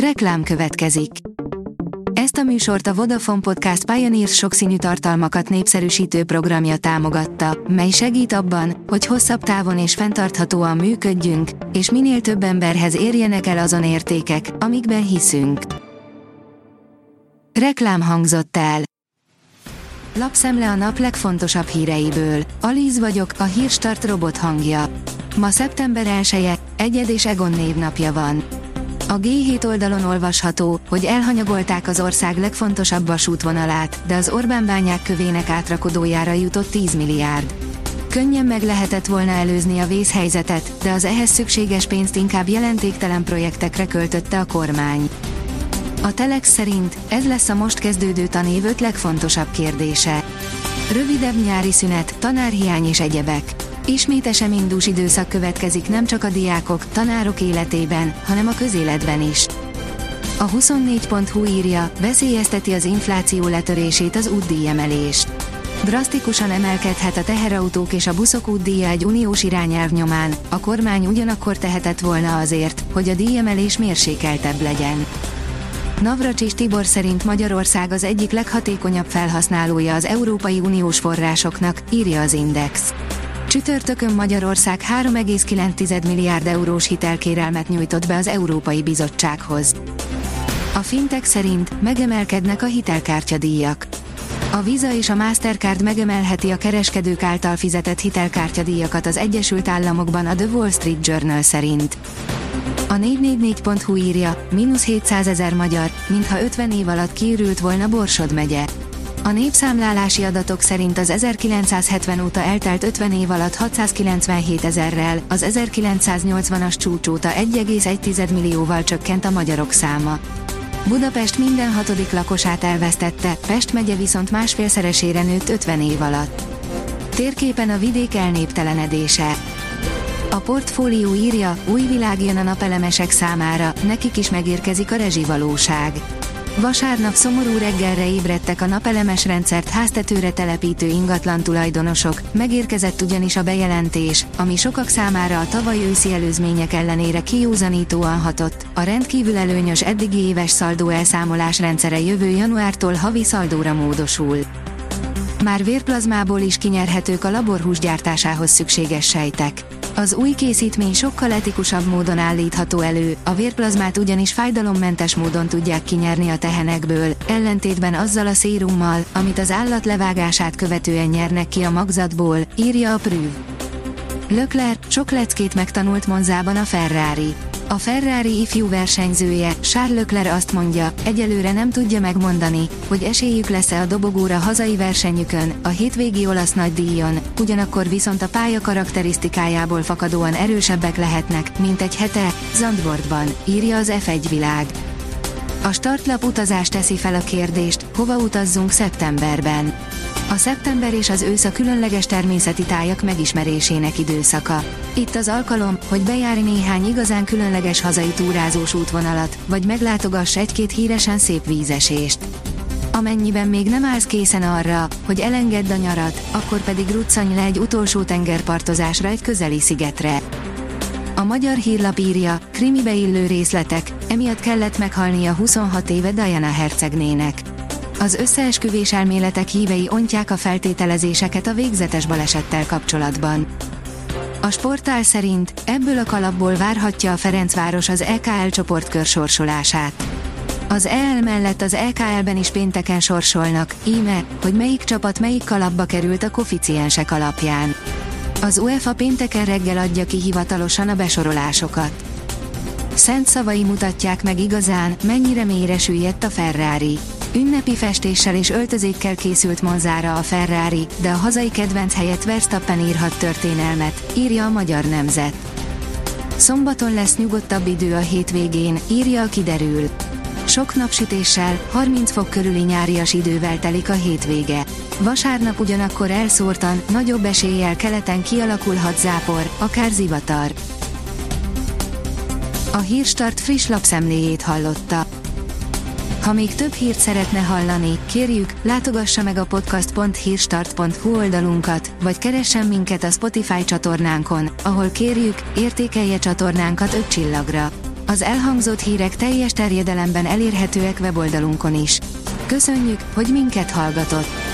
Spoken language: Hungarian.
Reklám következik. Ezt a műsort a Vodafone Podcast Pioneers sokszínű tartalmakat népszerűsítő programja támogatta, mely segít abban, hogy hosszabb távon és fenntarthatóan működjünk, és minél több emberhez érjenek el azon értékek, amikben hiszünk. Reklám hangzott el. Lapszemle a nap legfontosabb híreiből. Alíz vagyok, a hírstart robot hangja. Ma szeptember 1 Egyed és Egon névnapja van. A G7 oldalon olvasható, hogy elhanyagolták az ország legfontosabb vasútvonalát, de az Orbán bányák kövének átrakodójára jutott 10 milliárd. Könnyen meg lehetett volna előzni a vészhelyzetet, de az ehhez szükséges pénzt inkább jelentéktelen projektekre költötte a kormány. A Telex szerint ez lesz a most kezdődő tanév öt legfontosabb kérdése. Rövidebb nyári szünet, tanárhiány és egyebek. Ismét eseménydús időszak következik nem csak a diákok, tanárok életében, hanem a közéletben is. A 24.hu írja, veszélyezteti az infláció letörését az útdíjemelés. Drasztikusan emelkedhet a teherautók és a buszok útdíja egy uniós irányelv nyomán, a kormány ugyanakkor tehetett volna azért, hogy a díjemelés mérsékeltebb legyen. Navracsis Tibor szerint Magyarország az egyik leghatékonyabb felhasználója az Európai Uniós forrásoknak, írja az Index. Csütörtökön Magyarország 3,9 milliárd eurós hitelkérelmet nyújtott be az Európai Bizottsághoz. A fintek szerint megemelkednek a hitelkártyadíjak. A Visa és a Mastercard megemelheti a kereskedők által fizetett hitelkártyadíjakat az Egyesült Államokban a The Wall Street Journal szerint. A 444.hu írja, mínusz 700 ezer magyar, mintha 50 év alatt kiürült volna Borsod megye. A népszámlálási adatok szerint az 1970 óta eltelt 50 év alatt 697 ezerrel, az 1980-as csúcs óta 1,1 millióval csökkent a magyarok száma. Budapest minden hatodik lakosát elvesztette, Pest megye viszont másfélszeresére nőtt 50 év alatt. Térképen a vidék elnéptelenedése. A portfólió írja, új világ jön a napelemesek számára, nekik is megérkezik a rezsivalóság. Vasárnap szomorú reggelre ébredtek a napelemes rendszert háztetőre telepítő ingatlan tulajdonosok, megérkezett ugyanis a bejelentés, ami sokak számára a tavaly őszi előzmények ellenére kiúzanítóan hatott, a rendkívül előnyös eddigi éves szaldó elszámolás rendszere jövő januártól havi szaldóra módosul. Már vérplazmából is kinyerhetők a laborhús gyártásához szükséges sejtek. Az új készítmény sokkal etikusabb módon állítható elő, a vérplazmát ugyanis fájdalommentes módon tudják kinyerni a tehenekből, ellentétben azzal a szérummal, amit az állat levágását követően nyernek ki a magzatból, írja a Prüv. Lökler sok leckét megtanult Monzában a Ferrari. A Ferrari ifjú versenyzője, Charles Leclerc azt mondja, egyelőre nem tudja megmondani, hogy esélyük lesz-e a dobogóra hazai versenyükön, a hétvégi olasz nagydíjon, ugyanakkor viszont a pálya karakterisztikájából fakadóan erősebbek lehetnek, mint egy hete, Zandvoortban, írja az F1 világ. A startlap utazás teszi fel a kérdést, hova utazzunk szeptemberben. A szeptember és az ősz a különleges természeti tájak megismerésének időszaka. Itt az alkalom, hogy bejárj néhány igazán különleges hazai túrázós útvonalat, vagy meglátogass egy-két híresen szép vízesést. Amennyiben még nem állsz készen arra, hogy elengedd a nyarat, akkor pedig ruccanj le egy utolsó tengerpartozásra egy közeli szigetre. A magyar hírlap írja, krimibe illő részletek, emiatt kellett meghalnia 26 éve Diana hercegnének. Az összeesküvés elméletek hívei ontják a feltételezéseket a végzetes balesettel kapcsolatban. A sportál szerint ebből a kalapból várhatja a Ferencváros az EKL csoportkör sorsolását. Az EL mellett az EKL-ben is pénteken sorsolnak, íme, hogy melyik csapat melyik kalapba került a koficiensek alapján. Az UEFA pénteken reggel adja ki hivatalosan a besorolásokat. Szent szavai mutatják meg igazán, mennyire mélyre süllyedt a Ferrari. Ünnepi festéssel és öltözékkel készült Monzára a Ferrari, de a hazai kedvenc helyett Verstappen írhat történelmet, írja a Magyar Nemzet. Szombaton lesz nyugodtabb idő a hétvégén, írja a kiderül. Sok napsütéssel, 30 fok körüli nyárias idővel telik a hétvége. Vasárnap ugyanakkor elszórtan, nagyobb eséllyel keleten kialakulhat zápor, akár zivatar. A Hírstart friss lapszemléjét hallotta. Ha még több hírt szeretne hallani, kérjük, látogassa meg a podcast.hírstart.hu oldalunkat, vagy keressen minket a Spotify csatornánkon, ahol kérjük, értékelje csatornánkat 5 csillagra. Az elhangzott hírek teljes terjedelemben elérhetőek weboldalunkon is. Köszönjük, hogy minket hallgatott!